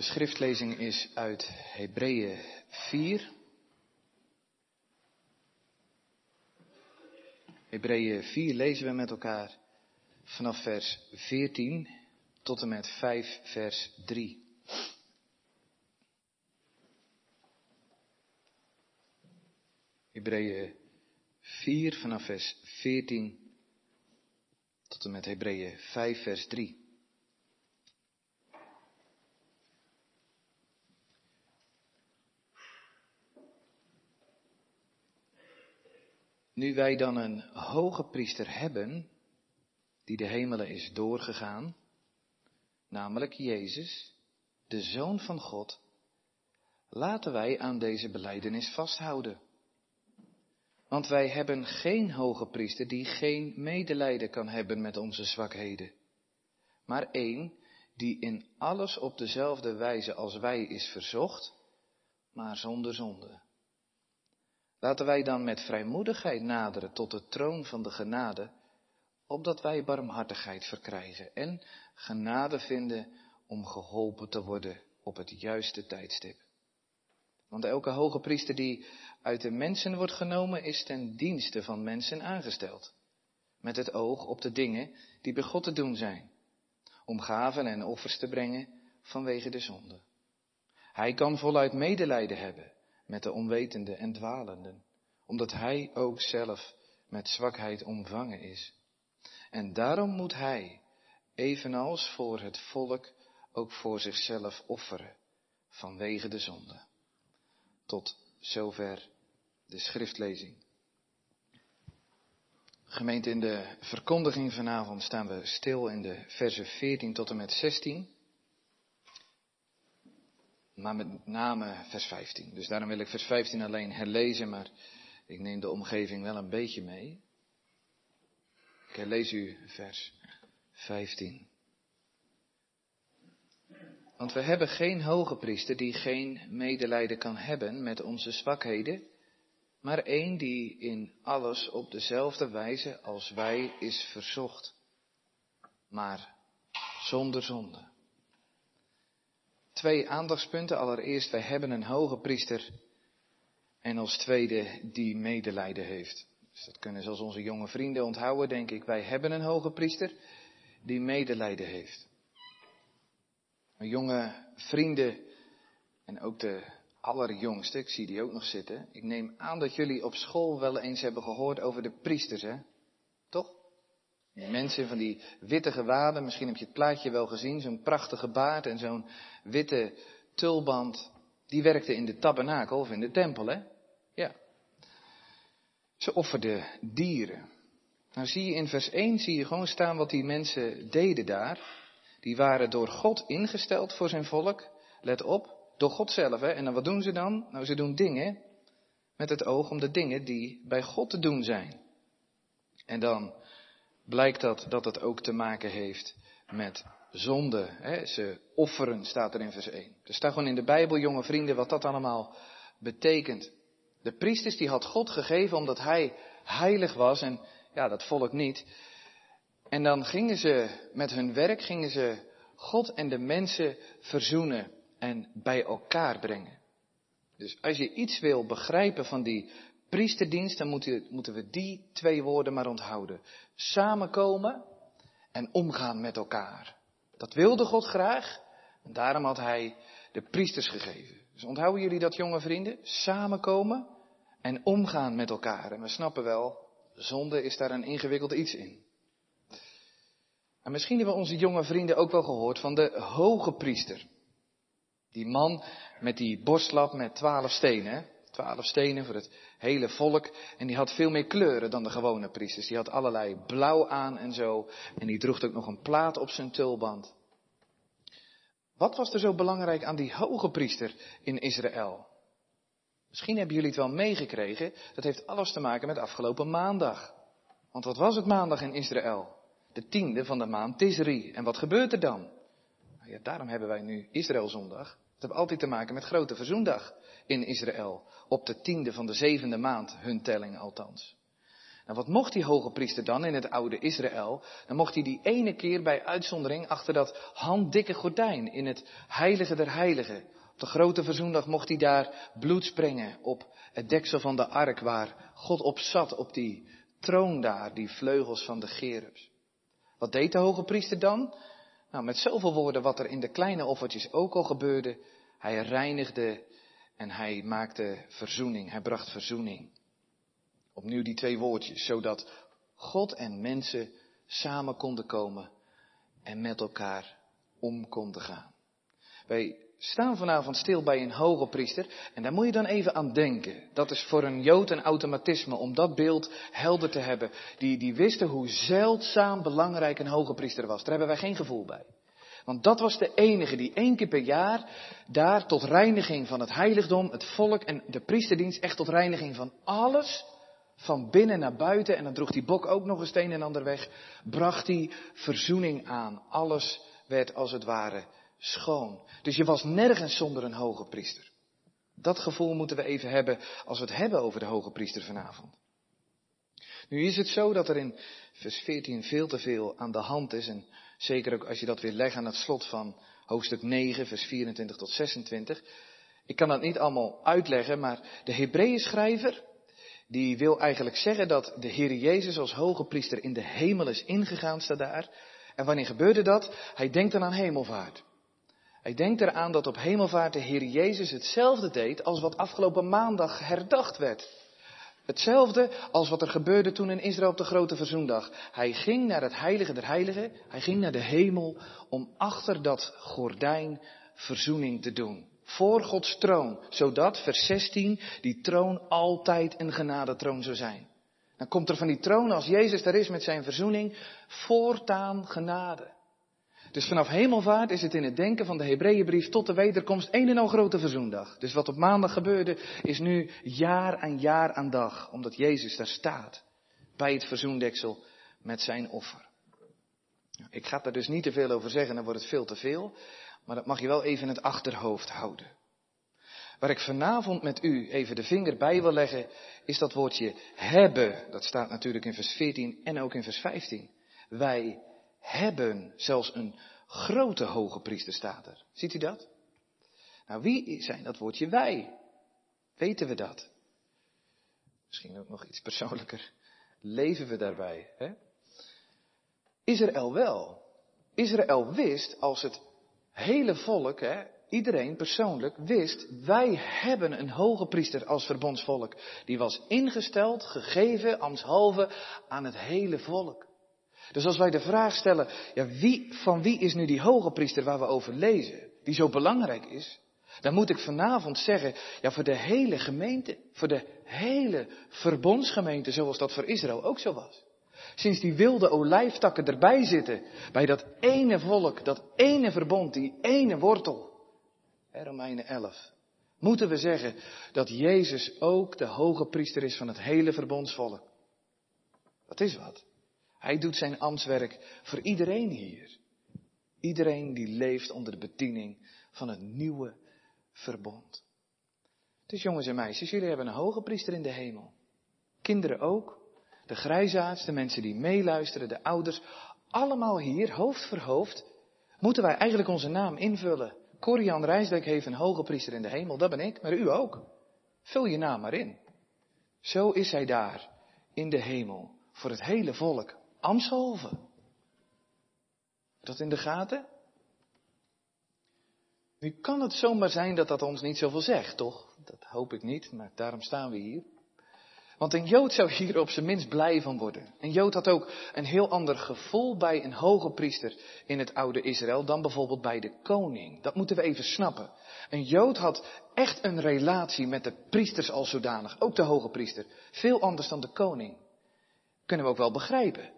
De schriftlezing is uit Hebreeën 4. Hebreeën 4 lezen we met elkaar vanaf vers 14 tot en met 5 vers 3. Hebreeën 4 vanaf vers 14 tot en met Hebreeën 5 vers 3. Nu wij dan een hoge priester hebben, die de hemelen is doorgegaan, namelijk Jezus, de Zoon van God, laten wij aan deze beleidenis vasthouden. Want wij hebben geen hoge priester die geen medelijden kan hebben met onze zwakheden, maar één die in alles op dezelfde wijze als wij is verzocht, maar zonder zonde. Laten wij dan met vrijmoedigheid naderen tot de troon van de genade, opdat wij barmhartigheid verkrijgen en genade vinden om geholpen te worden op het juiste tijdstip. Want elke hoge priester die uit de mensen wordt genomen, is ten dienste van mensen aangesteld. Met het oog op de dingen die bij God te doen zijn. Om gaven en offers te brengen vanwege de zonde. Hij kan voluit medelijden hebben met de onwetenden en dwalenden. Omdat hij ook zelf met zwakheid omvangen is. En daarom moet hij, evenals voor het volk, ook voor zichzelf offeren vanwege de zonde. Tot zover de schriftlezing. Gemeente, in de verkondiging vanavond staan we stil in de versen 14 tot en met 16. Maar met name vers 15. Dus daarom wil ik vers 15 alleen herlezen, maar ik neem de omgeving wel een beetje mee. Ik herlees u vers 15. Want we hebben geen hoge priester die geen medelijden kan hebben met onze zwakheden, maar één die in alles op dezelfde wijze als wij is verzocht, maar zonder zonde. Twee aandachtspunten. Allereerst, wij hebben een hoge priester en als tweede die medelijden heeft. Dus dat kunnen zelfs onze jonge vrienden onthouden, denk ik. Wij hebben een hoge priester die medelijden heeft. Mijn jonge vrienden en ook de allerjongste, ik zie die ook nog zitten. Ik neem aan dat jullie op school wel eens hebben gehoord over de priesters, hè? Die mensen van die witte gewaden, misschien heb je het plaatje wel gezien, zo'n prachtige baard en zo'n witte tulband. Die werkten in de tabernakel of in de tempel, hè? Ja. Ze offerden dieren. Nou zie je in vers 1 zie je gewoon staan wat die mensen deden daar. Die waren door God ingesteld voor zijn volk. Let op, door God zelf. Hè? En dan wat doen ze dan? Nou, ze doen dingen met het oog om de dingen die bij God te doen zijn. En dan blijkt dat dat het ook te maken heeft met zonde. Hè? Ze offeren, staat er in vers 1. Er staat gewoon in de Bijbel, jonge vrienden, wat dat allemaal betekent. De priesters die had God gegeven omdat hij heilig was en ja, dat volk niet. En dan gingen ze met hun werk, gingen ze God en de mensen verzoenen en bij elkaar brengen. Dus als je iets wil begrijpen van die priesterdienst, dan moeten we die twee woorden maar onthouden. Samenkomen en omgaan met elkaar. Dat wilde God graag en daarom had hij de priesters gegeven. Dus onthouden jullie dat, jonge vrienden? Samenkomen en omgaan met elkaar. En we snappen wel, zonde is daar een ingewikkeld iets in. En misschien hebben onze jonge vrienden ook wel gehoord van de hoge priester. Die man met die borstlap met twaalf stenen. Twaalf stenen voor het hele volk. En die had veel meer kleuren dan de gewone priesters. Die had allerlei blauw aan en zo. En die droeg ook nog een plaat op zijn tulband. Wat was er zo belangrijk aan die hoge priester in Israël? Misschien hebben jullie het wel meegekregen. Dat heeft alles te maken met afgelopen maandag. Want wat was het maandag in Israël? De tiende van de maand Tisri. En wat gebeurt er dan? Nou ja, daarom hebben wij nu Israëlzondag. Het heeft altijd te maken met grote verzoendag in Israël. Op de tiende van de zevende maand, hun telling althans. Nou, wat mocht die hoge priester dan in het oude Israël? Dan mocht hij die ene keer bij uitzondering achter dat handdikke gordijn in het heilige der heiligen. Op de grote verzoendag mocht hij daar bloed sprengen op het deksel van de ark waar God op zat, op die troon daar, die vleugels van de gerubs. Wat deed de hoge priester dan? Nou, met zoveel woorden wat er in de kleine offertjes ook al gebeurde. Hij reinigde en hij maakte verzoening. Hij bracht verzoening. Opnieuw die twee woordjes, zodat God en mensen samen konden komen en met elkaar om konden gaan. Wij staan vanavond stil bij een hoge priester en daar moet je dan even aan denken. Dat is voor een Jood een automatisme om dat beeld helder te hebben. Die, die wisten hoe zeldzaam belangrijk een hoge priester was. Daar hebben wij geen gevoel bij. Want dat was de enige die één keer per jaar daar tot reiniging van het heiligdom, het volk en de priesterdienst, echt tot reiniging van alles, van binnen naar buiten, en dan droeg die bok ook nog een steen en ander weg, bracht hij verzoening aan. Alles werd als het ware schoon. Dus je was nergens zonder een hoge priester. Dat gevoel moeten we even hebben als we het hebben over de hoge priester vanavond. Nu is het zo dat er in vers 14 veel te veel aan de hand is. En zeker ook als je dat weer legt aan het slot van hoofdstuk 9, vers 24 tot 26. Ik kan dat niet allemaal uitleggen, maar de Hebreeën schrijver, die wil eigenlijk zeggen dat de Heer Jezus als hoge priester in de hemel is ingegaan, staat daar. En wanneer gebeurde dat? Hij denkt dan aan hemelvaart. Hij denkt eraan dat op hemelvaart de Heer Jezus hetzelfde deed als wat afgelopen maandag herdacht werd. Hetzelfde als wat er gebeurde toen in Israël op de grote verzoendag. Hij ging naar het heilige der heiligen, hij ging naar de hemel om achter dat gordijn verzoening te doen. Voor Gods troon, zodat, vers 16, die troon altijd een genadetroon zou zijn. Dan komt er van die troon, als Jezus daar is met zijn verzoening, voortaan genade. Dus vanaf hemelvaart is het in het denken van de Hebreeënbrief tot de wederkomst een en al grote verzoendag. Dus wat op maandag gebeurde is nu jaar aan jaar aan dag, omdat Jezus daar staat bij het verzoendeksel met zijn offer. Ik ga daar dus niet te veel over zeggen, dan wordt het veel te veel, maar dat mag je wel even in het achterhoofd houden. Waar ik vanavond met u even de vinger bij wil leggen, is dat woordje hebben. Dat staat natuurlijk in vers 14 en ook in vers 15. Wij hebben zelfs een grote hoge priester staat er. Ziet u dat? Nou, wie zijn dat woordje wij? Weten we dat? Misschien ook nog iets persoonlijker. Leven we daarbij? Hè? Israël wel. Israël wist als het hele volk, hè, iedereen persoonlijk wist, wij hebben een hoge priester als verbondsvolk. Die was ingesteld, gegeven, ambtshalve aan het hele volk. Dus als wij de vraag stellen, ja, wie, van wie is nu die hoge priester waar we over lezen, die zo belangrijk is, dan moet ik vanavond zeggen, ja, voor de hele gemeente, voor de hele verbondsgemeente, zoals dat voor Israël ook zo was. Sinds die wilde olijftakken erbij zitten, bij dat ene volk, dat ene verbond, die ene wortel, Romeinen 11, moeten we zeggen dat Jezus ook de hoge priester is van het hele verbondsvolk. Dat is wat. Hij doet zijn ambtswerk voor iedereen hier. Iedereen die leeft onder de bediening van het nieuwe verbond. Dus jongens en meisjes, jullie hebben een hoge priester in de hemel. Kinderen ook. De grijzaards, de mensen die meeluisteren, de ouders. Allemaal hier, hoofd voor hoofd, moeten wij eigenlijk onze naam invullen. Corian Rijsdijk heeft een hoge priester in de hemel, dat ben ik, maar u ook. Vul je naam maar in. Zo is hij daar, in de hemel, voor het hele volk, Amshalve. Dat in de gaten? Nu kan het zomaar zijn dat dat ons niet zoveel zegt, toch? Dat hoop ik niet, maar daarom staan we hier. Want een Jood zou hier op zijn minst blij van worden. Een Jood had ook een heel ander gevoel bij een hoge priester in het oude Israël dan bijvoorbeeld bij de koning. Dat moeten we even snappen. Een Jood had echt een relatie met de priesters als zodanig, ook de hoge priester. Veel anders dan de koning. Kunnen we ook wel begrijpen.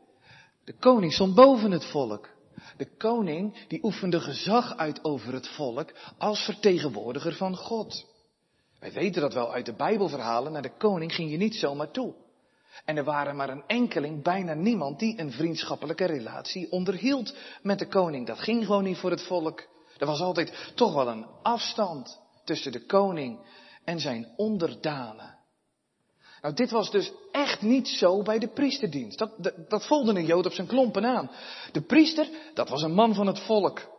De koning stond boven het volk. De koning die oefende gezag uit over het volk als vertegenwoordiger van God. Wij weten dat wel uit de Bijbelverhalen, naar de koning ging je niet zomaar toe. En er waren maar een enkeling, bijna niemand, die een vriendschappelijke relatie onderhield met de koning. Dat ging gewoon niet voor het volk. Er was altijd toch wel een afstand tussen de koning en zijn onderdanen. Nou, dit was dus echt niet zo bij de priesterdienst. Dat, dat, dat voelde een Jood op zijn klompen aan. De priester, dat was een man van het volk.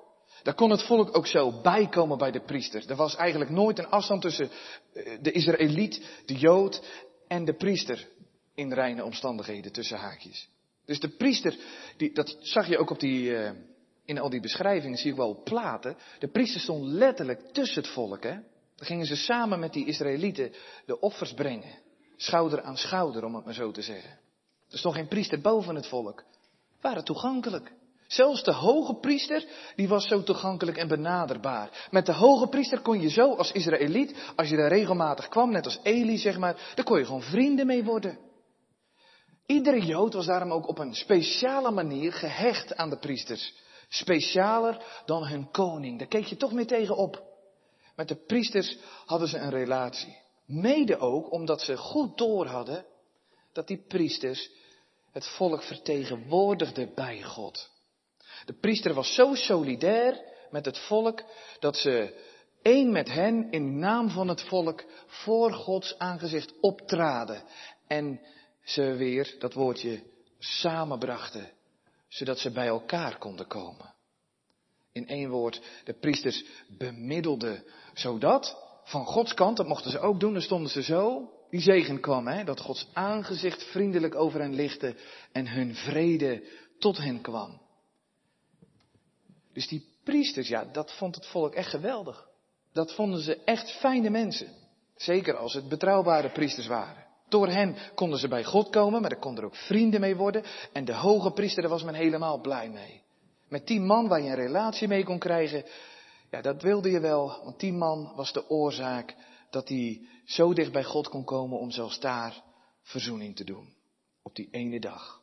Daar kon het volk ook zo bijkomen bij de priester. Er was eigenlijk nooit een afstand tussen eh, de Israëliet, de Jood en de priester in reine omstandigheden tussen haakjes. Dus de priester, die, dat zag je ook op die, uh, in al die beschrijvingen, zie ik wel op platen. De priester stond letterlijk tussen het volk. Hè? Dan gingen ze samen met die Israëlieten de offers brengen. Schouder aan schouder, om het maar zo te zeggen. Er stond geen priester boven het volk. Waren toegankelijk. Zelfs de hoge priester, die was zo toegankelijk en benaderbaar. Met de hoge priester kon je zo als Israëliet, als je er regelmatig kwam, net als Eli zeg maar, daar kon je gewoon vrienden mee worden. Iedere Jood was daarom ook op een speciale manier gehecht aan de priesters. Specialer dan hun koning. Daar keek je toch mee tegen op. Met de priesters hadden ze een relatie. Mede ook omdat ze goed door hadden dat die priesters het volk vertegenwoordigden bij God. De priester was zo solidair met het volk dat ze één met hen in naam van het volk voor Gods aangezicht optraden en ze weer, dat woordje, samenbrachten, zodat ze bij elkaar konden komen. In één woord, de priesters bemiddelden, zodat van Gods kant, dat mochten ze ook doen, dan stonden ze zo, die zegen kwam, hè, dat Gods aangezicht vriendelijk over hen lichtte en hun vrede tot hen kwam. Dus die priesters, ja, dat vond het volk echt geweldig. Dat vonden ze echt fijne mensen. Zeker als het betrouwbare priesters waren. Door hen konden ze bij God komen, maar er konden er ook vrienden mee worden. En de hoge priester, daar was men helemaal blij mee. Met die man waar je een relatie mee kon krijgen, ja, dat wilde je wel, want die man was de oorzaak dat hij zo dicht bij God kon komen om zelfs daar verzoening te doen. Op die ene dag.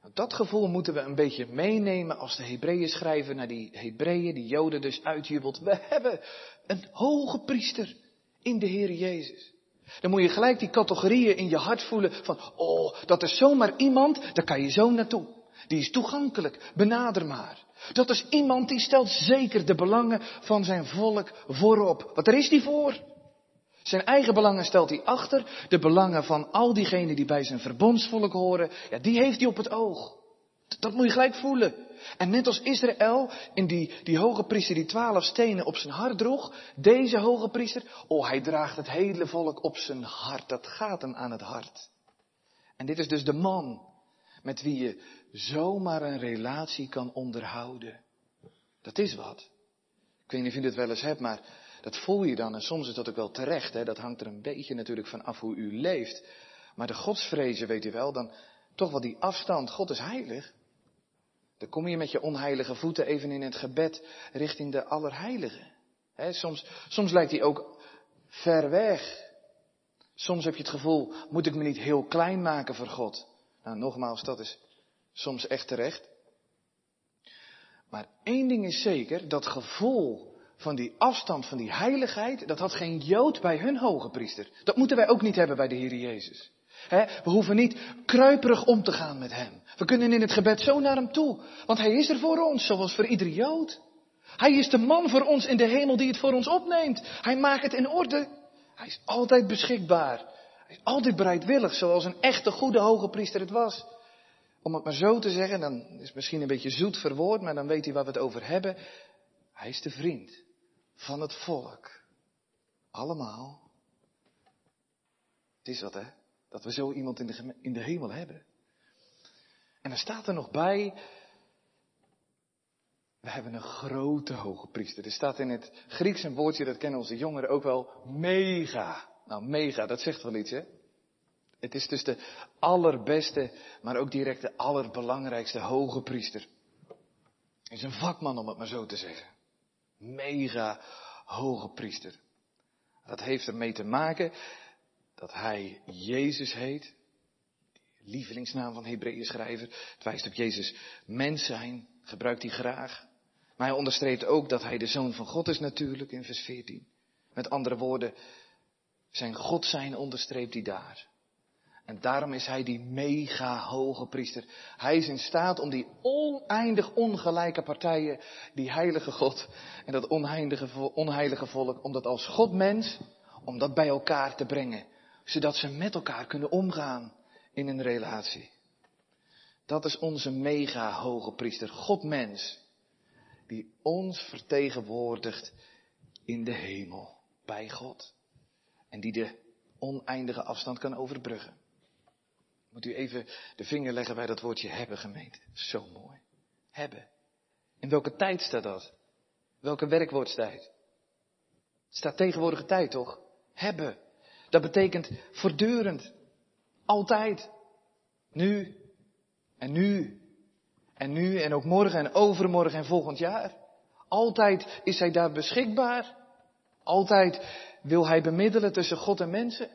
Nou, dat gevoel moeten we een beetje meenemen als de Hebreeën schrijven naar die Hebreeën, die Joden dus uitjubelt. We hebben een hoge priester in de Heer Jezus. Dan moet je gelijk die categorieën in je hart voelen van, oh, dat is zomaar iemand, daar kan je zo naartoe. Die is toegankelijk, benader maar. Dat is iemand die stelt zeker de belangen van zijn volk voorop. Wat er is die voor? Zijn eigen belangen stelt hij achter. De belangen van al diegenen die bij zijn verbondsvolk horen, ja, die heeft hij op het oog. Dat moet je gelijk voelen. En net als Israël in die, die hoge priester die twaalf stenen op zijn hart droeg, deze hoge priester, oh hij draagt het hele volk op zijn hart. Dat gaat hem aan het hart. En dit is dus de man met wie je zomaar een relatie kan onderhouden. Dat is wat. Ik weet niet of je dit wel eens hebt, maar dat voel je dan. En soms is dat ook wel terecht. Hè? Dat hangt er een beetje natuurlijk van af hoe u leeft. Maar de godsvrezen, weet u wel, dan toch wel die afstand. God is heilig. Dan kom je met je onheilige voeten even in het gebed richting de Allerheilige. He, soms, soms lijkt hij ook ver weg. Soms heb je het gevoel, moet ik me niet heel klein maken voor God? Nou, nogmaals, dat is soms echt terecht. Maar één ding is zeker, dat gevoel van die afstand, van die heiligheid, dat had geen Jood bij hun hoge priester. Dat moeten wij ook niet hebben bij de Heer Jezus. we hoeven niet kruiperig om te gaan met Hem. We kunnen in het gebed zo naar Hem toe. Want Hij is er voor ons, zoals voor iedere Jood. Hij is de man voor ons in de hemel die het voor ons opneemt. Hij maakt het in orde. Hij is altijd beschikbaar. Hij is altijd bereidwillig, zoals een echte goede hoge priester het was. Om het maar zo te zeggen, dan is het misschien een beetje zoet verwoord, maar dan weet hij waar we het over hebben. Hij is de vriend van het volk. Allemaal. Het is wat, hè? Dat we zo iemand in de, in de hemel hebben. En er staat er nog bij. We hebben een grote hoge priester. Er staat in het Grieks een woordje, dat kennen onze jongeren ook wel, mega. Nou, mega, dat zegt wel iets, hè? Het is dus de allerbeste, maar ook direct de allerbelangrijkste hoge priester. Hij is een vakman, om het maar zo te zeggen mega hoge priester. Dat heeft ermee te maken dat hij Jezus heet. Lievelingsnaam van Hebreeën schrijver. Het wijst op Jezus mens zijn. Gebruikt hij graag. Maar hij onderstreept ook dat hij de zoon van God is natuurlijk in vers 14. Met andere woorden, zijn God zijn onderstreept hij daar. En daarom is hij die mega hoge priester. Hij is in staat om die oneindig ongelijke partijen, die heilige God en dat onheilige, onheilige volk, om dat als God mens, om dat bij elkaar te brengen. zodat ze met elkaar kunnen omgaan in een relatie. Dat is onze mega hoge priester, God mens, die ons vertegenwoordigt in de hemel, bij God. En die de oneindige afstand kan overbruggen. Moet u even de vinger leggen bij dat woordje hebben, gemeente. Zo mooi. Hebben. In welke tijd staat dat? Welke werkwoordstijd? Het staat tegenwoordige tijd, toch? Hebben. Dat betekent voortdurend. Altijd. Nu. En nu. En nu en ook morgen en overmorgen en volgend jaar. Altijd is hij daar beschikbaar. Altijd wil hij bemiddelen tussen God en mensen.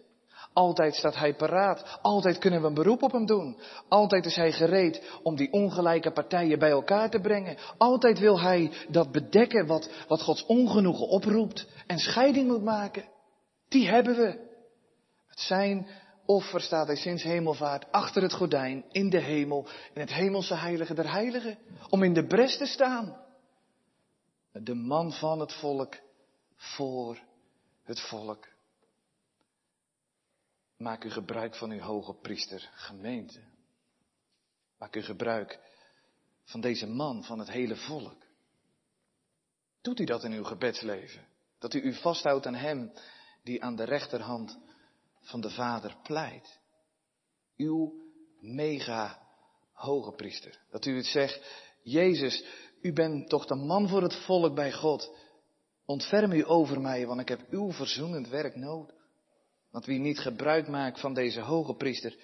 Altijd staat hij paraat. Altijd kunnen we een beroep op hem doen. Altijd is hij gereed om die ongelijke partijen bij elkaar te brengen. Altijd wil hij dat bedekken wat, wat Gods ongenoegen oproept en scheiding moet maken. Die hebben we. Het zijn offer staat hij sinds hemelvaart achter het gordijn in de hemel, in het hemelse heilige der heiligen, om in de bres te staan. De man van het volk voor het volk. Maak u gebruik van uw hoge priester, gemeente. Maak u gebruik van deze man van het hele volk. Doet u dat in uw gebedsleven? Dat u u vasthoudt aan hem die aan de rechterhand van de Vader pleit. Uw mega hoge priester. Dat u het zegt, Jezus, u bent toch de man voor het volk bij God. Ontferm u over mij, want ik heb uw verzoenend werk nodig. Want wie niet gebruik maakt van deze hoge priester,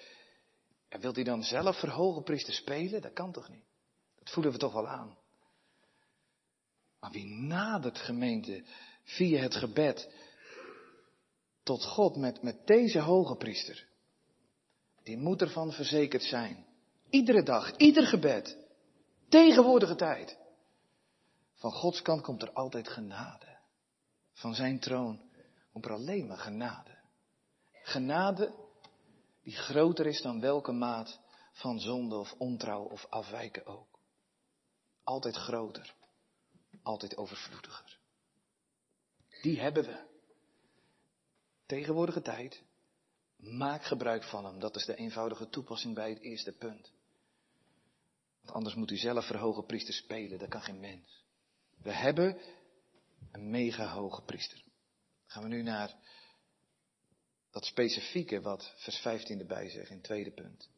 en wilt hij dan zelf voor hoge priester spelen? Dat kan toch niet? Dat voelen we toch wel aan. Maar wie nadert gemeente via het gebed tot God met, met deze hoge priester, die moet ervan verzekerd zijn. Iedere dag, ieder gebed, tegenwoordige tijd. Van Gods kant komt er altijd genade. Van zijn troon komt er alleen maar genade. Genade die groter is dan welke maat van zonde of ontrouw of afwijken ook. Altijd groter, altijd overvloediger. Die hebben we. Tegenwoordige tijd, maak gebruik van hem. Dat is de eenvoudige toepassing bij het eerste punt. Want anders moet u zelf verhogen priester spelen, dat kan geen mens. We hebben een mega hoge priester. Gaan we nu naar dat specifieke wat vers 15 erbij zegt in het tweede punt.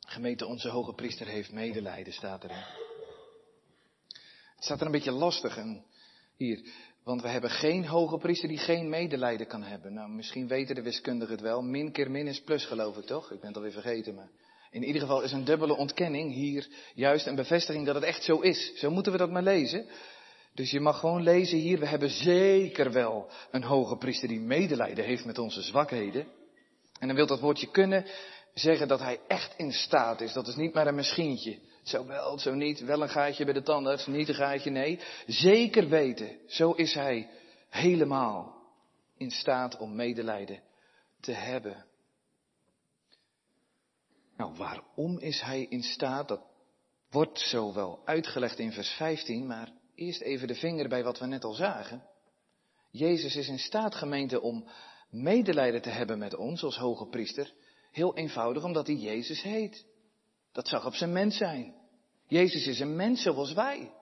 Gemeente, onze hoge priester heeft medelijden, staat erin. Het staat er een beetje lastig en hier, want we hebben geen hoge priester die geen medelijden kan hebben. Nou, misschien weten de wiskundigen het wel. Min keer min is plus, geloof ik toch? Ik ben het alweer vergeten, maar in ieder geval is een dubbele ontkenning hier juist een bevestiging dat het echt zo is. Zo moeten we dat maar lezen. Dus je mag gewoon lezen hier, we hebben zeker wel een hoge priester die medelijden heeft met onze zwakheden. En dan wil dat woordje kunnen zeggen dat hij echt in staat is. Dat is niet maar een misschientje. Zo wel, zo niet. Wel een gaatje bij de tandarts, niet een gaatje, nee. Zeker weten, zo is hij helemaal in staat om medelijden te hebben. Nou, waarom is hij in staat? Dat wordt zo wel uitgelegd in vers 15, maar eerst even de vinger bij wat we net al zagen. Jezus is in staat, gemeente, om medelijden te hebben met ons als hoge priester. Heel eenvoudig omdat hij Jezus heet. Dat zag op zijn mens zijn. Jezus is een mens zoals wij.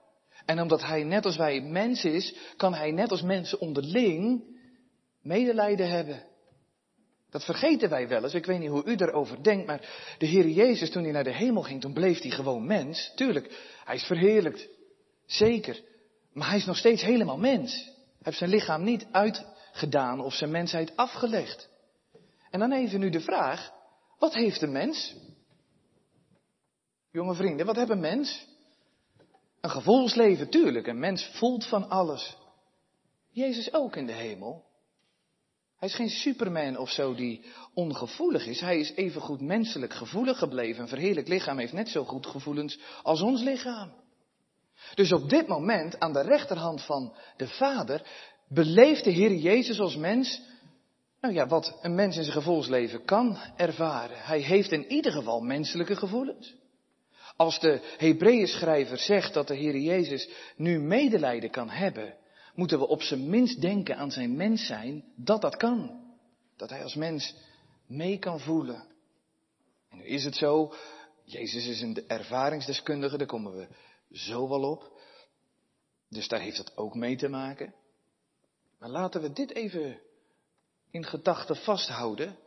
En omdat hij net als wij mens is, kan hij net als mensen onderling medelijden hebben. Dat vergeten wij wel eens. Ik weet niet hoe u daarover denkt, maar de Heer Jezus, toen hij naar de hemel ging, toen bleef hij gewoon mens. Tuurlijk, hij is verheerlijkt. Zeker. Maar hij is nog steeds helemaal mens. Hij heeft zijn lichaam niet uitgedaan of zijn mensheid afgelegd. En dan even nu de vraag, wat heeft een mens? Jonge vrienden, wat heeft een mens? Een gevoelsleven, tuurlijk. Een mens voelt van alles. Jezus ook in de hemel. Hij is geen superman of zo die ongevoelig is. Hij is evengoed menselijk gevoelig gebleven. Een verheerlijk lichaam heeft net zo goed gevoelens als ons lichaam. Dus op dit moment, aan de rechterhand van de Vader, beleeft de Heer Jezus als mens, nou ja, wat een mens in zijn gevoelsleven kan ervaren. Hij heeft in ieder geval menselijke gevoelens. Als de Hebreeën schrijver zegt dat de Heer Jezus nu medelijden kan hebben, moeten we op zijn minst denken aan zijn mens zijn, dat dat kan. Dat hij als mens mee kan voelen. En nu is het zo, Jezus is een ervaringsdeskundige, daar komen we zo wel op. Dus daar heeft het ook mee te maken. Maar laten we dit even in gedachten vasthouden.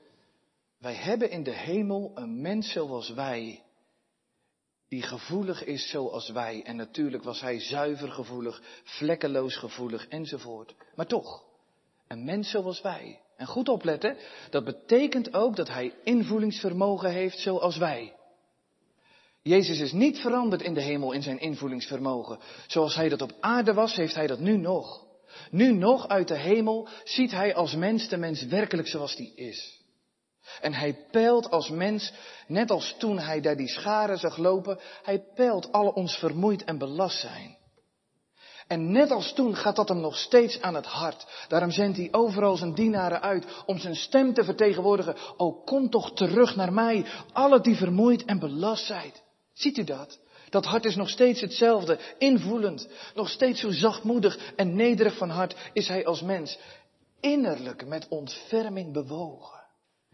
Wij hebben in de hemel een mens zoals wij, die gevoelig is zoals wij. En natuurlijk was hij zuiver gevoelig, vlekkeloos gevoelig enzovoort. Maar toch, een mens zoals wij. En goed opletten, dat betekent ook dat hij invoelingsvermogen heeft zoals wij. Jezus is niet veranderd in de hemel in zijn invoelingsvermogen. Zoals hij dat op aarde was, heeft hij dat nu nog. Nu nog uit de hemel ziet hij als mens de mens werkelijk zoals die is. En hij peilt als mens, net als toen hij daar die scharen zag lopen, hij peilt alle ons vermoeid en belast zijn. En net als toen gaat dat hem nog steeds aan het hart. Daarom zendt hij overal zijn dienaren uit om zijn stem te vertegenwoordigen. O, kom toch terug naar mij, alle die vermoeid en belast zijn. Ziet u dat? Dat hart is nog steeds hetzelfde, invoelend, nog steeds zo zachtmoedig en nederig van hart is hij als mens. Innerlijk met ontferming bewogen.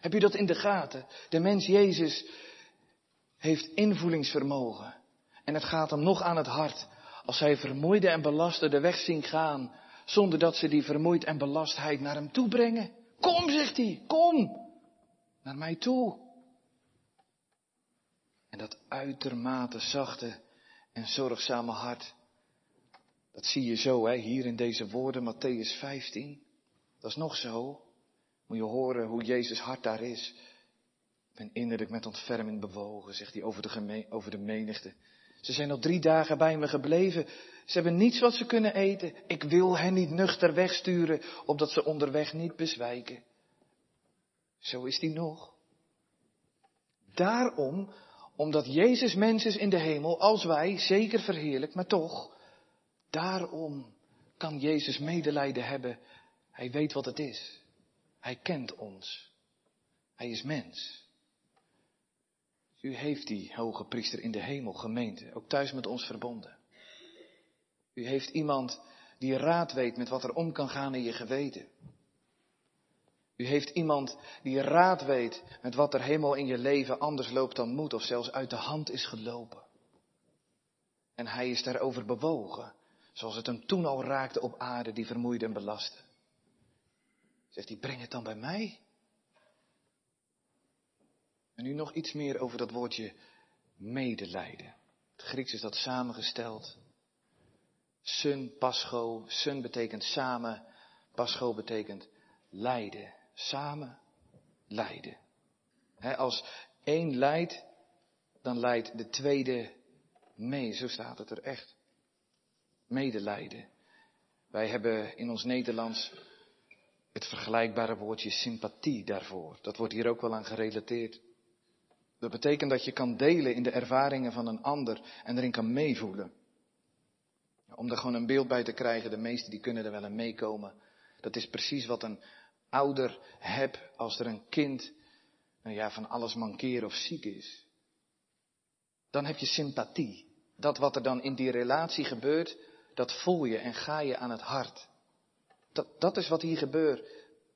Heb je dat in de gaten? De mens Jezus heeft invoelingsvermogen. En het gaat hem nog aan het hart als hij vermoeide en belasten de weg zien gaan, zonder dat ze die vermoeid en belastheid naar hem toe brengen. Kom, zegt hij, kom naar mij toe. Dat uitermate zachte en zorgzame hart, dat zie je zo hè, hier in deze woorden, Matthäus 15. Dat is nog zo. Moet je horen hoe Jezus hart daar is. Ik ben innerlijk met ontferming bewogen, zegt hij over de, over de menigte. Ze zijn al drie dagen bij me gebleven. Ze hebben niets wat ze kunnen eten. Ik wil hen niet nuchter wegsturen, opdat ze onderweg niet bezwijken. Zo is die nog. Daarom omdat Jezus mens is in de hemel, als wij, zeker verheerlijk, maar toch, daarom kan Jezus medelijden hebben. Hij weet wat het is. Hij kent ons. Hij is mens. U heeft die hoge priester in de hemel, gemeente, ook thuis met ons verbonden. U heeft iemand die raad weet met wat er om kan gaan in je geweten. U heeft iemand die raad weet met wat er helemaal in je leven anders loopt dan moet of zelfs uit de hand is gelopen. En hij is daarover bewogen, zoals het hem toen al raakte op aarde die vermoeide en belastte. Zegt hij, breng het dan bij mij. En nu nog iets meer over dat woordje medelijden. Het Grieks is dat samengesteld. Sun, pascho, sun betekent samen, pascho betekent lijden samen lijden. als één lijdt, dan leidt de tweede mee. Zo staat het er echt. Medelijden. Wij hebben in ons Nederlands het vergelijkbare woordje sympathie daarvoor. Dat wordt hier ook wel aan gerelateerd. Dat betekent dat je kan delen in de ervaringen van een ander en erin kan meevoelen. Om er gewoon een beeld bij te krijgen, de meesten die kunnen er wel aan meekomen. Dat is precies wat een ouder heb als er een kind nou ja, van alles mankeert of ziek is. Dan heb je sympathie. Dat wat er dan in die relatie gebeurt, dat voel je en ga je aan het hart. Dat, dat is wat hier gebeurt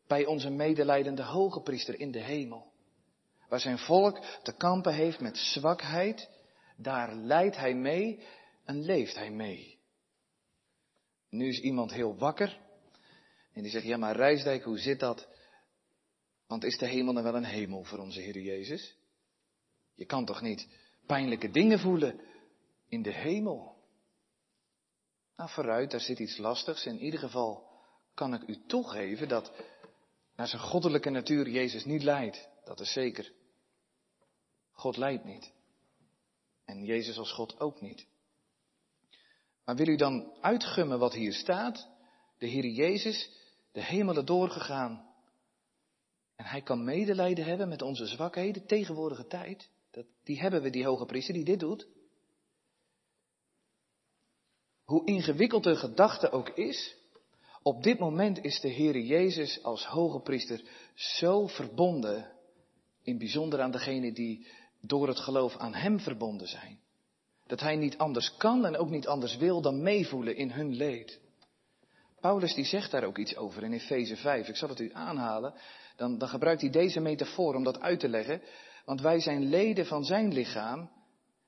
bij onze medelijdende hoge priester in de hemel. Waar zijn volk te kampen heeft met zwakheid, daar leidt hij mee en leeft hij mee. Nu is iemand heel wakker en die zegt, ja maar Rijsdijk, hoe zit dat? Want is de hemel dan wel een hemel voor onze Heer Jezus? Je kan toch niet pijnlijke dingen voelen in de hemel? Nou, vooruit, daar zit iets lastigs. In ieder geval kan ik u toegeven dat naar zijn goddelijke natuur Jezus niet leidt. Dat is zeker. God leidt niet. En Jezus als God ook niet. Maar wil u dan uitgummen wat hier staat? De Heer Jezus de hemelen doorgegaan. En hij kan medelijden hebben met onze zwakheden, tegenwoordige tijd. Dat, die hebben we, die hoge priester die dit doet. Hoe ingewikkeld de gedachte ook is, op dit moment is de Heere Jezus als hoge priester zo verbonden, in bijzonder aan degenen die door het geloof aan Hem verbonden zijn, dat Hij niet anders kan en ook niet anders wil dan meevoelen in hun leed. Paulus die zegt daar ook iets over in Efeze 5. Ik zal het u aanhalen. Dan, dan gebruikt hij deze metafoor om dat uit te leggen. Want wij zijn leden van zijn lichaam,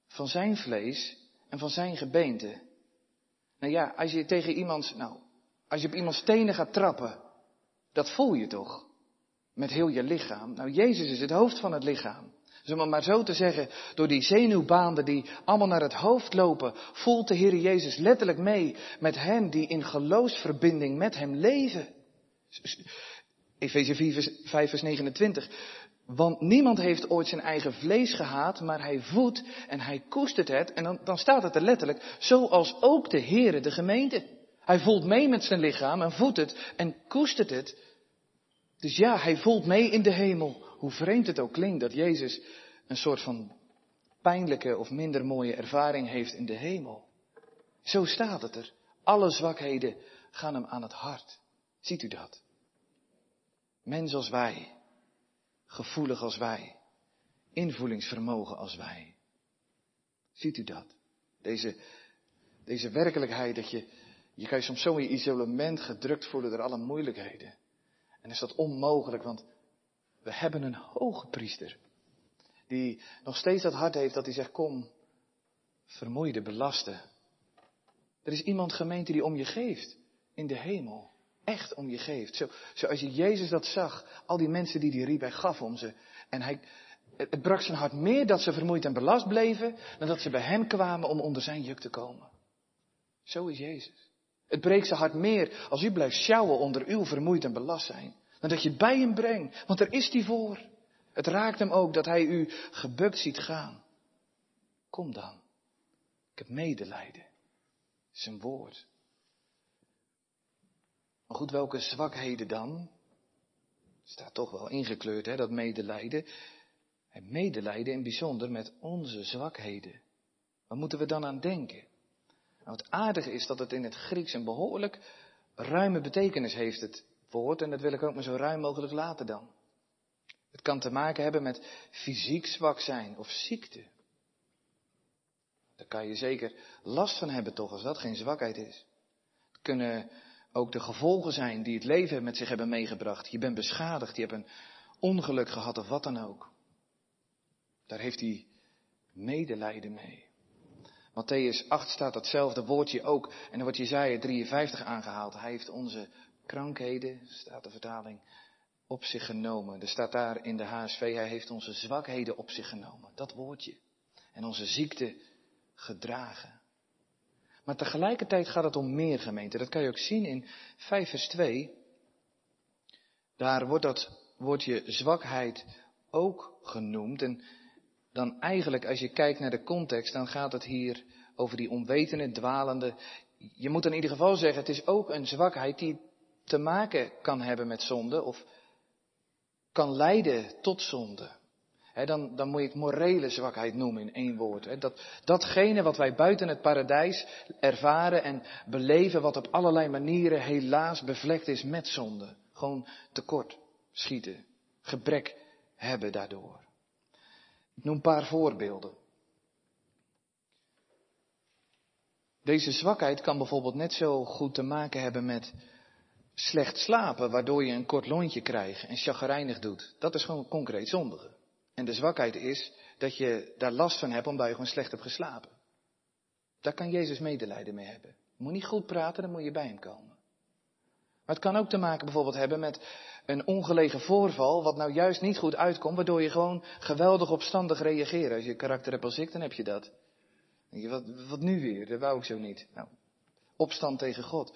van zijn vlees en van zijn gebeente. Nou ja, als je tegen iemand, nou, als je op iemands tenen gaat trappen, dat voel je toch? Met heel je lichaam. Nou, Jezus is het hoofd van het lichaam. Dus om maar zo te zeggen, door die zenuwbaanden die allemaal naar het hoofd lopen, voelt de Heer Jezus letterlijk mee met hen die in geloofsverbinding met Hem leven. Efeze 5 vers 29. Want niemand heeft ooit zijn eigen vlees gehaat, maar hij voedt en hij koestert het. En dan, dan staat het er letterlijk, zoals ook de Heere de gemeente. Hij voelt mee met zijn lichaam en voedt het en koestert het. Dus ja, hij voelt mee in de hemel. Hoe vreemd het ook klinkt dat Jezus een soort van pijnlijke of minder mooie ervaring heeft in de hemel. Zo staat het er. Alle zwakheden gaan hem aan het hart. Ziet u dat? Mens als wij, gevoelig als wij, invoelingsvermogen als wij. Ziet u dat? Deze, deze werkelijkheid dat je, je kan je soms zo in je isolement gedrukt voelen door alle moeilijkheden. En is dat onmogelijk, want we hebben een hoge priester. Die nog steeds dat hart heeft dat hij zegt, kom, vermoeide, belasten. Er is iemand gemeente die om je geeft in de hemel. Echt om je geeft. Zo, zoals je Jezus dat zag, al die mensen die hij riep, gaf om ze. En hij, het brak zijn hart meer dat ze vermoeid en belast bleven, dan dat ze bij hem kwamen om onder zijn juk te komen. Zo is Jezus. Het breekt zijn hart meer als u blijft sjouwen onder uw vermoeid en belast zijn. Dan dat je het bij hem brengt, want er is die voor. Het raakt hem ook dat hij u gebukt ziet gaan. Kom dan. Ik heb medelijden. Zijn woord. Maar goed, welke zwakheden dan? Staat toch wel ingekleurd, hè, dat medelijden. En medelijden in bijzonder met onze zwakheden. Waar moeten we dan aan denken? Nou, het aardige is dat het in het Grieks een behoorlijk ruime betekenis heeft, het En dat wil ik ook maar zo ruim mogelijk laten dan. Het kan te maken hebben met fysiek zwak zijn of ziekte. Daar kan je zeker last van hebben toch, als dat geen zwakheid is. Het kunnen ook de gevolgen zijn die het leven met zich hebben meegebracht. Je bent beschadigd, je hebt een ongeluk gehad of wat dan ook. Daar heeft hij medelijden mee. Matthäus 8 staat datzelfde woordje ook. En dan wordt Jezaja 53 aangehaald. Hij heeft onze krankheden, staat de vertaling, op zich genomen. Er staat daar in de HSV, hij heeft onze zwakheden op zich genomen. Dat woordje. En onze ziekte gedragen. Maar tegelijkertijd gaat het om meer gemeente. Dat kan je ook zien in 5 vers 2. Daar wordt dat woordje zwakheid ook genoemd. En dan eigenlijk, als je kijkt naar de context, dan gaat het hier over die onwetende, dwalende. Je moet in ieder geval zeggen, het is ook een zwakheid die te maken kan hebben met zonde of kan leiden tot zonde. dan, dan moet je het morele zwakheid noemen in één woord. dat, datgene wat wij buiten het paradijs ervaren en beleven, wat op allerlei manieren helaas bevlekt is met zonde. Gewoon tekort schieten, gebrek hebben daardoor. Ik noem een paar voorbeelden. Deze zwakheid kan bijvoorbeeld net zo goed te maken hebben met slecht slapen, waardoor je een kort lontje krijgt en chagrijnig doet. Dat is gewoon concreet zondige. En de zwakheid is dat je daar last van hebt omdat je gewoon slecht hebt geslapen. Daar kan Jezus medelijden mee hebben. Je moet niet goed praten, dan moet je bij hem komen. Maar het kan ook te maken bijvoorbeeld hebben met een ongelegen voorval, wat nou juist niet goed uitkomt, waardoor je gewoon geweldig opstandig reageert. Als je karakter hebt als ik, dan heb je dat. wat, wat nu weer? Dat wou ik zo niet. Nou, opstand tegen God.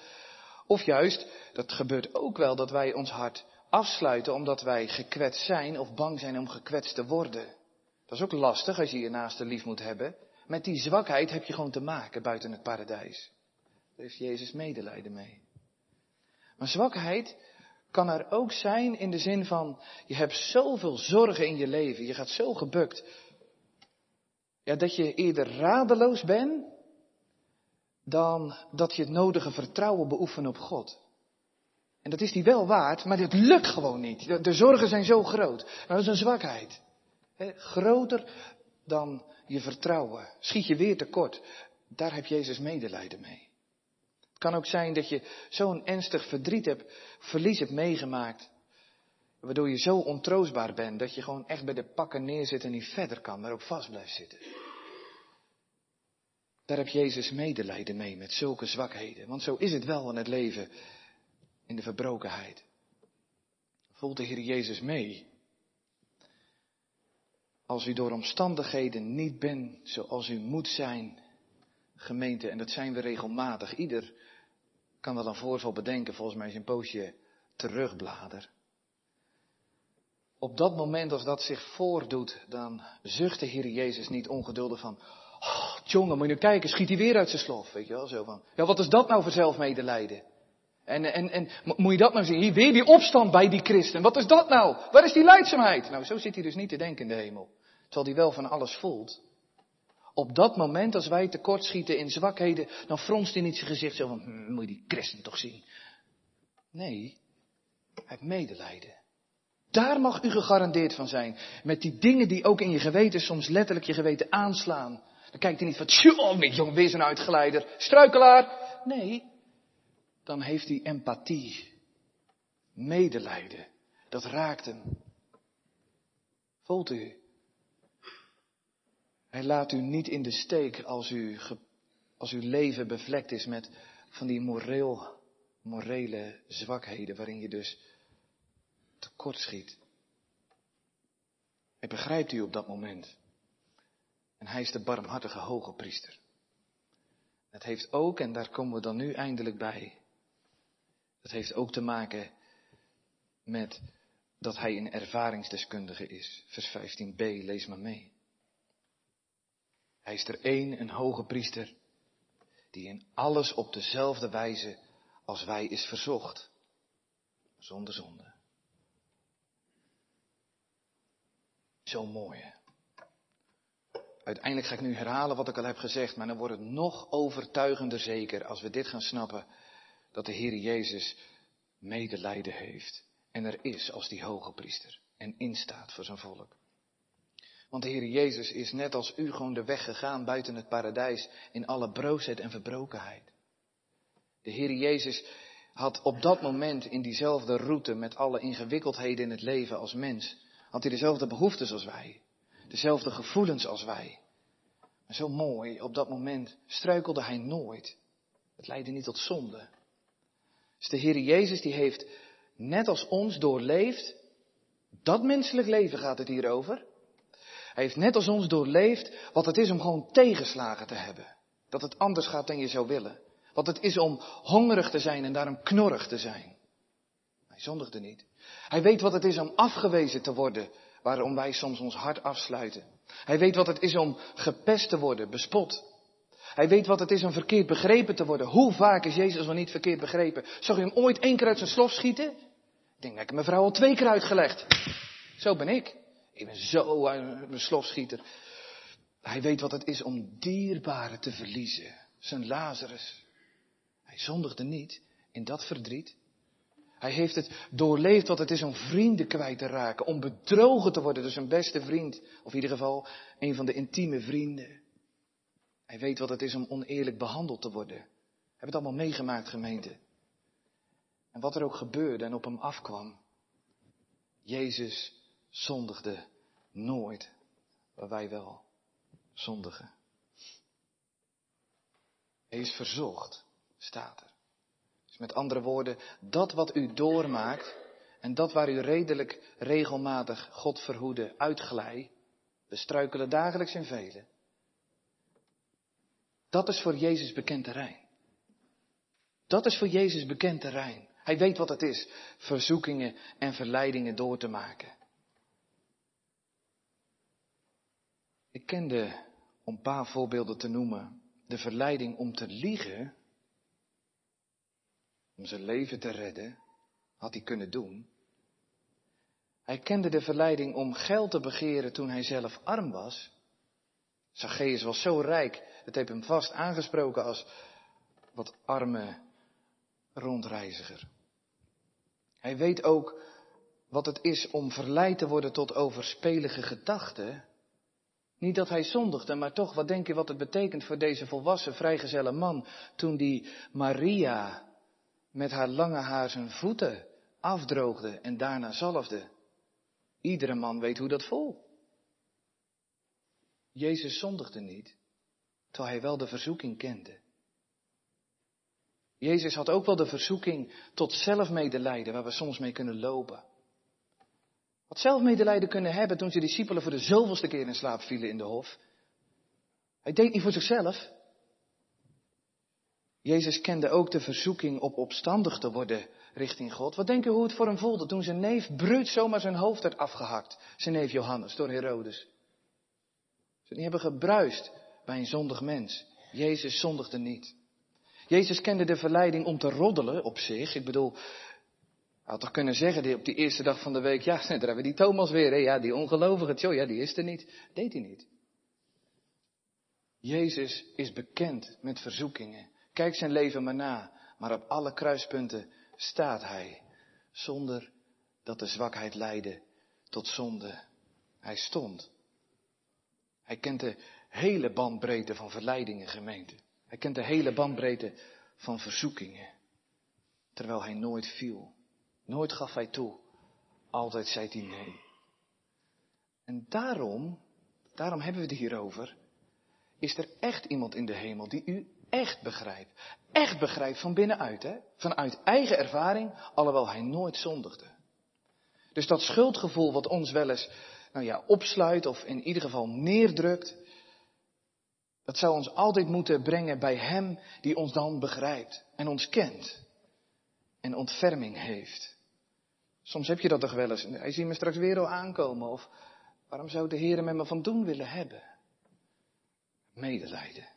Of juist, dat gebeurt ook wel, dat wij ons hart afsluiten omdat wij gekwetst zijn of bang zijn om gekwetst te worden. Dat is ook lastig als je je naaste lief moet hebben. Met die zwakheid heb je gewoon te maken buiten het paradijs. Daar heeft Jezus medelijden mee. Maar zwakheid kan er ook zijn in de zin van, je hebt zoveel zorgen in je leven, je gaat zo gebukt, ja, dat je eerder radeloos bent dan dat je het nodige vertrouwen beoefent op God. En dat is die wel waard, maar dit lukt gewoon niet. De zorgen zijn zo groot. Dat is een zwakheid. groter dan je vertrouwen. Schiet je weer tekort. Daar heb Jezus medelijden mee. Het kan ook zijn dat je zo'n ernstig verdriet hebt, verlies hebt meegemaakt. Waardoor je zo ontroostbaar bent dat je gewoon echt bij de pakken neerzit en niet verder kan, maar ook vast blijft zitten. Daar heb Jezus medelijden mee met zulke zwakheden. Want zo is het wel in het leven in de verbrokenheid. Voelt de Heer Jezus mee? Als u door omstandigheden niet bent zoals u moet zijn, gemeente, en dat zijn we regelmatig. Ieder kan wel een voorval bedenken, volgens mij is een poosje terugblader. Op dat moment als dat zich voordoet, dan zucht de Heer Jezus niet ongeduldig van, oh, jongen, moet je nu kijken, schiet hij weer uit zijn slof, weet je wel, zo van. Ja, wat is dat nou voor zelfmedelijden? En, en, en moet je dat nou zien? Hier weer die opstand bij die christen. Wat is dat nou? Waar is die leidzaamheid? Nou, zo zit hij dus niet te denken in de hemel. Terwijl hij wel van alles voelt. Op dat moment, als wij tekortschieten in zwakheden, dan fronst hij niet zijn gezicht zo van, hm, moet je die christen toch zien? Nee, hij heeft medelijden. Daar mag u gegarandeerd van zijn. Met die dingen die ook in je geweten soms letterlijk je geweten aanslaan. Dan kijkt hij niet van, tjoh, niet jong, wees een uitgeleider, struikelaar. Nee, dan heeft hij empathie, medelijden. Dat raakt hem. Voelt u? Hij laat u niet in de steek als, u, als uw leven bevlekt is met van die moreel, morele zwakheden waarin je dus tekortschiet. Hij begrijpt u op dat moment. En hij is de barmhartige hoge priester. Het heeft ook, en daar komen we dan nu eindelijk bij, dat heeft ook te maken met dat hij een ervaringsdeskundige is. Vers 15b, lees maar mee. Hij is er één, een hoge priester, die in alles op dezelfde wijze als wij is verzocht, zonder zonde. Zo mooi. Hè? Uiteindelijk ga ik nu herhalen wat ik al heb gezegd, maar dan wordt het nog overtuigender zeker als we dit gaan snappen, dat de Heer Jezus medelijden heeft en er is als die hoge priester en instaat voor zijn volk. Want de Heer Jezus is net als u gewoon de weg gegaan buiten het paradijs in alle broosheid en verbrokenheid. De Heer Jezus had op dat moment in diezelfde route met alle ingewikkeldheden in het leven als mens, had hij dezelfde behoeftes als wij, dezelfde gevoelens als wij. Maar zo mooi, op dat moment struikelde hij nooit. Het leidde niet tot zonde. Dus de Heer Jezus die heeft net als ons doorleefd, dat menselijk leven gaat het hier over. Hij heeft net als ons doorleefd wat het is om gewoon tegenslagen te hebben. Dat het anders gaat dan je zou willen. Wat het is om hongerig te zijn en daarom knorrig te zijn. Hij zondigde niet. Hij weet wat het is om afgewezen te worden, waarom wij soms ons hart afsluiten. Hij weet wat het is om gepest te worden, bespot. Hij weet wat het is om verkeerd begrepen te worden. Hoe vaak is Jezus wel niet verkeerd begrepen? Zag je hem ooit één keer uit zijn slof schieten? Ik denk dat ik mijn vrouw al twee keer uitgelegd. Zo ben ik. Ik ben zo een slofschieter. Hij weet wat het is om dierbaren te verliezen. Zijn Lazarus. Hij zondigde niet in dat verdriet. Hij heeft het doorleefd wat het is om vrienden kwijt te raken. Om bedrogen te worden door zijn beste vriend. Of in ieder geval een van de intieme vrienden. Hij weet wat het is om oneerlijk behandeld te worden. Hij heeft het allemaal meegemaakt, gemeente. En wat er ook gebeurde en op hem afkwam. Jezus zondigde nooit, waar wij wel zondigen. Hij is verzocht, staat er. Met andere woorden, dat wat u doormaakt en dat waar u redelijk regelmatig God verhoede uitglij, we struikelen dagelijks in velen. Dat is voor Jezus bekend terrein. Dat is voor Jezus bekend terrein. Hij weet wat het is, verzoekingen en verleidingen door te maken. Ik kende, om een paar voorbeelden te noemen, de verleiding om te liegen, om zijn leven te redden, had hij kunnen doen. Hij kende de verleiding om geld te begeren toen hij zelf arm was. Zacchaeus was zo rijk, het heeft hem vast aangesproken als wat arme rondreiziger. Hij weet ook wat het is om verleid te worden tot overspelige gedachten Niet dat hij zondigde, maar toch, wat denk je wat het betekent voor deze volwassen vrijgezelle man toen die Maria met haar lange haar zijn voeten afdroogde en daarna zalfde? Iedere man weet hoe dat voelt. Jezus zondigde niet, terwijl hij wel de verzoeking kende. Jezus had ook wel de verzoeking tot zelfmedelijden, waar we soms mee kunnen lopen. Wat zelfmedelijden kunnen hebben toen zijn discipelen voor de zoveelste keer in slaap vielen in de hof. Hij deed niet voor zichzelf. Jezus kende ook de verzoeking op opstandig te worden richting God. Wat denk je hoe het voor hem voelde toen zijn neef Bruut zomaar zijn hoofd werd afgehakt. Zijn neef Johannes door Herodes. Ze hebben gebruist bij een zondig mens. Jezus zondigde niet. Jezus kende de verleiding om te roddelen op zich. Ik bedoel, hij had toch kunnen zeggen op die eerste dag van de week, ja, daar hebben we die Thomas weer, hè? ja, die ongelovige, tjo, ja, die is er niet. Deed hij niet. Jezus is bekend met verzoekingen. Kijk zijn leven maar na, maar op alle kruispunten staat hij, zonder dat de zwakheid leidde tot zonde. Hij stond. Hij kent de hele bandbreedte van verleidingen, gemeente. Hij kent de hele bandbreedte van verzoekingen. Terwijl hij nooit viel. Nooit gaf hij toe. Altijd zei hij nee. En daarom, daarom hebben we het hierover, is er echt iemand in de hemel die u echt begrijpt. Echt begrijpt van binnenuit, hè? Vanuit eigen ervaring, alhoewel hij nooit zondigde. Dus dat schuldgevoel wat ons wel eens, nou ja, opsluit of in ieder geval neerdrukt, dat zou ons altijd moeten brengen bij Hem die ons dan begrijpt en ons kent en ontferming heeft. Soms heb je dat toch wel eens. Hij ziet me straks weer al aankomen. Of waarom zou de Heer met me van doen willen hebben? Medelijden.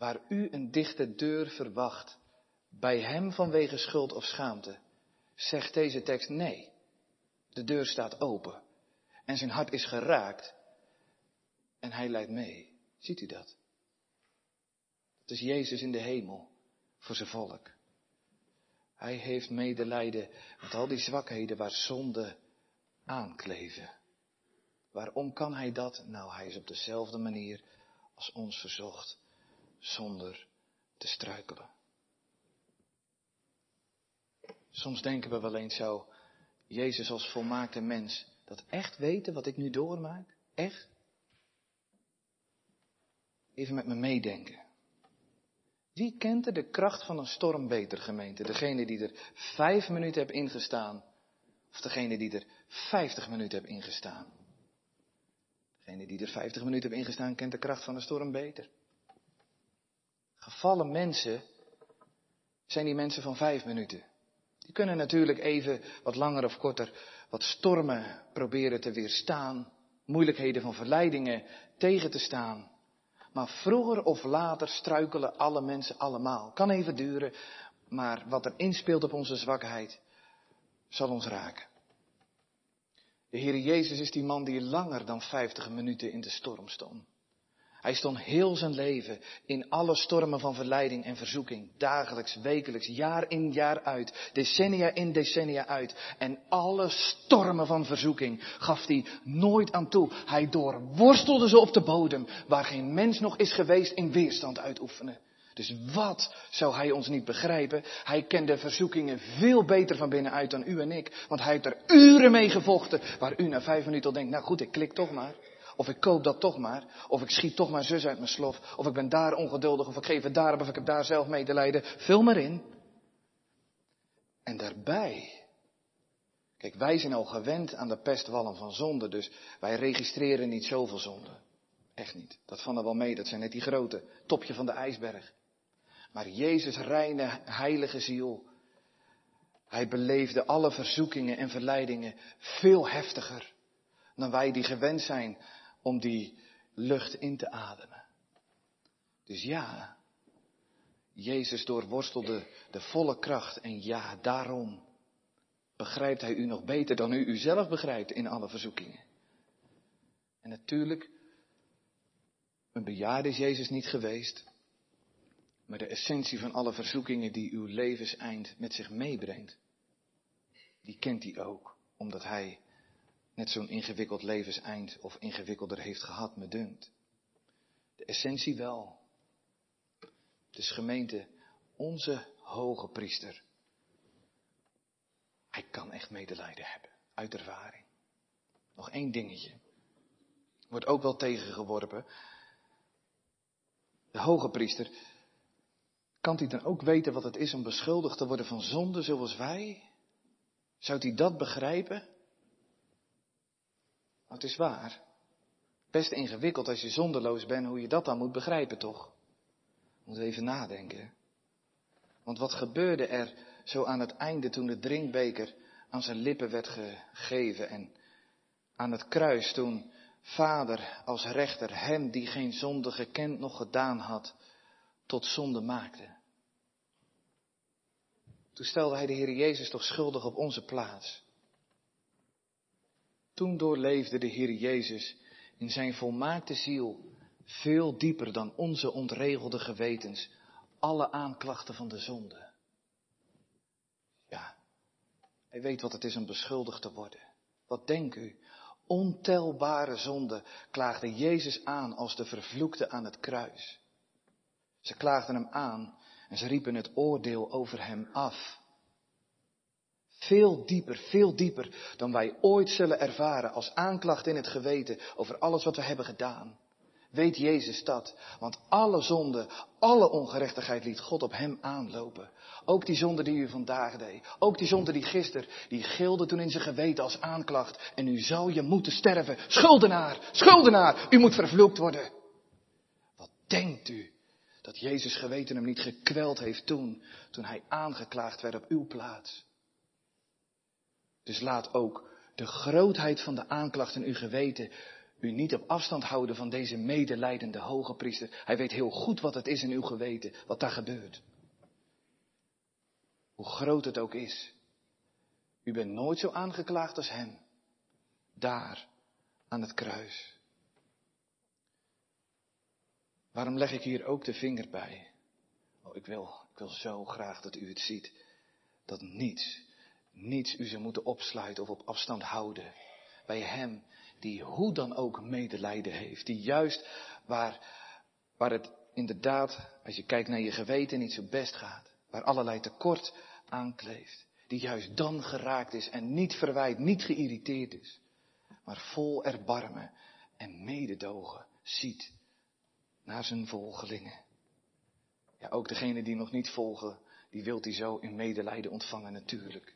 Waar u een dichte deur verwacht, bij hem vanwege schuld of schaamte, zegt deze tekst nee. De deur staat open en zijn hart is geraakt en hij leidt mee. Ziet u dat? Het is Jezus in de hemel voor zijn volk. Hij heeft medelijden met al die zwakheden waar zonde aankleven. Waarom kan hij dat? Nou, hij is op dezelfde manier als ons verzocht, zonder te struikelen. Soms denken we wel eens zo, Jezus als volmaakte mens, dat echt weten wat ik nu doormaak? Echt? Even met me meedenken. Wie kent er de kracht van een storm beter, gemeente? Degene die er vijf minuten heeft ingestaan, of degene die er vijftig minuten heeft ingestaan? Degene die er vijftig minuten heeft ingestaan, kent de kracht van een storm beter. Gevallen mensen zijn die mensen van vijf minuten. Die kunnen natuurlijk even wat langer of korter wat stormen proberen te weerstaan, moeilijkheden van verleidingen tegen te staan. Maar vroeger of later struikelen alle mensen allemaal. Kan even duren, maar wat er inspeelt op onze zwakheid zal ons raken. De Heer Jezus is die man die langer dan 50 minuten in de storm stond. Hij stond heel zijn leven in alle stormen van verleiding en verzoeking. Dagelijks, wekelijks, jaar in, jaar uit. Decennia in, decennia uit. En alle stormen van verzoeking gaf hij nooit aan toe. Hij doorworstelde ze op de bodem, waar geen mens nog is geweest in weerstand uitoefenen. Dus wat zou hij ons niet begrijpen? Hij kende verzoekingen veel beter van binnenuit dan u en ik. Want hij heeft er uren mee gevochten, waar u na vijf minuten al denkt, nou goed, ik klik toch maar. Of ik koop dat toch maar. Of ik schiet toch maar zus uit mijn slof. Of ik ben daar ongeduldig. Of ik geef het daar of ik heb daar zelf medelijden. Vul maar in. En daarbij. Kijk, wij zijn al gewend aan de pestwallen van zonde. Dus wij registreren niet zoveel zonde. Echt niet. Dat van er wel mee. Dat zijn net die grote topje van de ijsberg. Maar Jezus reine, heilige ziel. Hij beleefde alle verzoekingen en verleidingen veel heftiger dan wij die gewend zijn om die lucht in te ademen. Dus ja, Jezus doorworstelde de volle kracht en ja, daarom begrijpt Hij u nog beter dan u uzelf begrijpt in alle verzoekingen. En natuurlijk, een bejaarde is Jezus niet geweest, maar de essentie van alle verzoekingen die uw levenseind met zich meebrengt, die kent hij ook, omdat hij net zo'n ingewikkeld levenseind of ingewikkelder heeft gehad, me dunkt. De essentie wel. Dus gemeente, onze hoge priester. Hij kan echt medelijden hebben, uit ervaring. Nog één dingetje. Wordt ook wel tegengeworpen. De hoge priester, kan hij dan ook weten wat het is om beschuldigd te worden van zonde zoals wij? Zou hij dat begrijpen? Het is waar. Best ingewikkeld als je zonderloos bent, hoe je dat dan moet begrijpen, toch? Moet even nadenken. Want wat gebeurde er zo aan het einde toen de drinkbeker aan zijn lippen werd gegeven en aan het kruis toen Vader als rechter hem die geen zonde gekend nog gedaan had, tot zonde maakte. Toen stelde hij de Heer Jezus toch schuldig op onze plaats. Toen doorleefde de Heer Jezus in zijn volmaakte ziel veel dieper dan onze ontregelde gewetens alle aanklachten van de zonde. Ja, hij weet wat het is om beschuldigd te worden. Wat denkt u? Ontelbare zonden klaagde Jezus aan als de vervloekte aan het kruis. Ze klaagden hem aan en ze riepen het oordeel over hem af. Veel dieper, veel dieper dan wij ooit zullen ervaren als aanklacht in het geweten over alles wat we hebben gedaan. Weet Jezus dat? Want alle zonde, alle ongerechtigheid liet God op hem aanlopen. Ook die zonde die u vandaag deed. Ook die zonde die gisteren, die gilde toen in zijn geweten als aanklacht. En u zou je moeten sterven. Schuldenaar, schuldenaar, u moet vervloekt worden. Wat denkt u dat Jezus geweten hem niet gekweld heeft toen, toen hij aangeklaagd werd op uw plaats? Dus laat ook de grootheid van de aanklacht in uw geweten u niet op afstand houden van deze medelijdende hoge priester. Hij weet heel goed wat het is in uw geweten, wat daar gebeurt. Hoe groot het ook is. U bent nooit zo aangeklaagd als hem. Daar, aan het kruis. Waarom leg ik hier ook de vinger bij? Oh, ik wil, ik wil zo graag dat u het ziet. Dat niets, niets u zou moeten opsluiten of op afstand houden. Bij hem die hoe dan ook medelijden heeft. Die juist waar, waar het inderdaad, als je kijkt naar je geweten, niet zo best gaat. Waar allerlei tekort aankleeft. Die juist dan geraakt is en niet verwijt, niet geïrriteerd is. Maar vol erbarmen en mededogen ziet naar zijn volgelingen. Ja, ook degene die nog niet volgen, die wilt hij zo in medelijden ontvangen natuurlijk.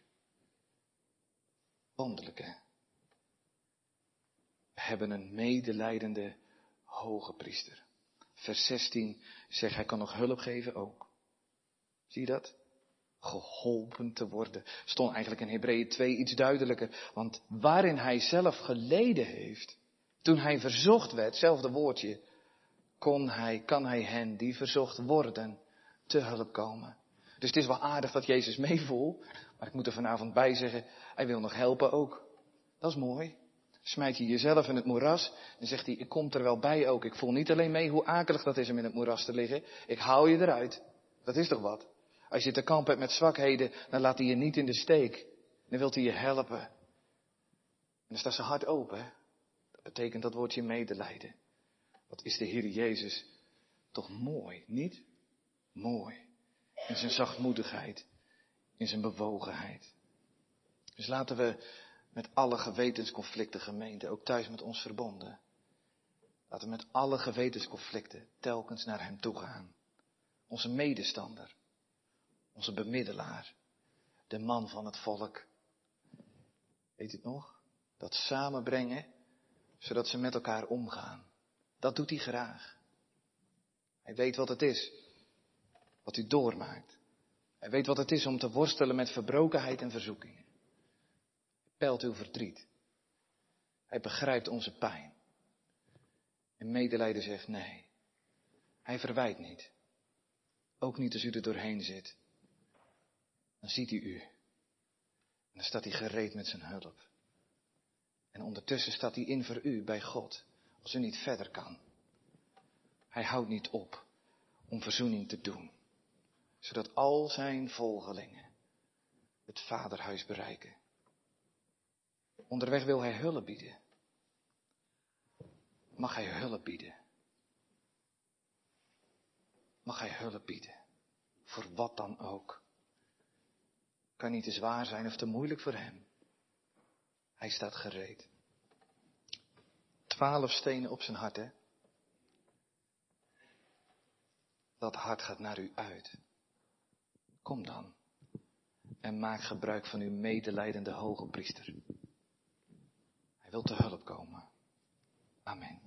Wonderlijk hè. We hebben een medelijdende hoge priester. Vers 16 zegt hij kan nog hulp geven ook. Zie je dat? Geholpen te worden. Stond eigenlijk in Hebreeën 2 iets duidelijker. Want waarin hij zelf geleden heeft, toen hij verzocht werd, hetzelfde woordje, kon hij, kan hij hen die verzocht worden te hulp komen. Dus het is wel aardig dat Jezus meevoelt, maar ik moet er vanavond bij zeggen, hij wil nog helpen ook. Dat is mooi. Smijt je jezelf in het moeras, dan zegt hij, ik kom er wel bij ook. Ik voel niet alleen mee hoe akelig dat is om in het moeras te liggen, ik hou je eruit. Dat is toch wat? Als je te kamp hebt met zwakheden, dan laat hij je niet in de steek. Dan wil hij je helpen. En dan staat zijn hart open. Dat betekent dat woordje medelijden. Wat is de Heer Jezus toch mooi, niet? Mooi. In zijn zachtmoedigheid, in zijn bewogenheid. Dus laten we met alle gewetensconflicten gemeente, ook thuis met ons verbonden. Laten we met alle gewetensconflicten telkens naar Hem toe gaan. Onze medestander, onze bemiddelaar, de man van het volk. Weet het nog? Dat samenbrengen, zodat ze met elkaar omgaan. Dat doet hij graag. Hij weet wat het is, wat u doormaakt. Hij weet wat het is om te worstelen met verbrokenheid en verzoekingen peilt uw verdriet. Hij begrijpt onze pijn. En medelijden zegt nee. Hij verwijt niet. Ook niet als u er doorheen zit. Dan ziet hij u. En dan staat hij gereed met zijn hulp. En ondertussen staat hij in voor u bij God, als u niet verder kan. Hij houdt niet op om verzoening te doen, zodat al zijn volgelingen het vaderhuis bereiken. Onderweg wil hij hulp bieden. Mag hij hulp bieden? Mag hij hulp bieden? Voor wat dan ook. Kan niet te zwaar zijn of te moeilijk voor hem. Hij staat gereed. Twaalf stenen op zijn hart, hè? Dat hart gaat naar u uit. Kom dan en maak gebruik van uw medelijdende hoge priester. Hij wil te hulp komen. Amen.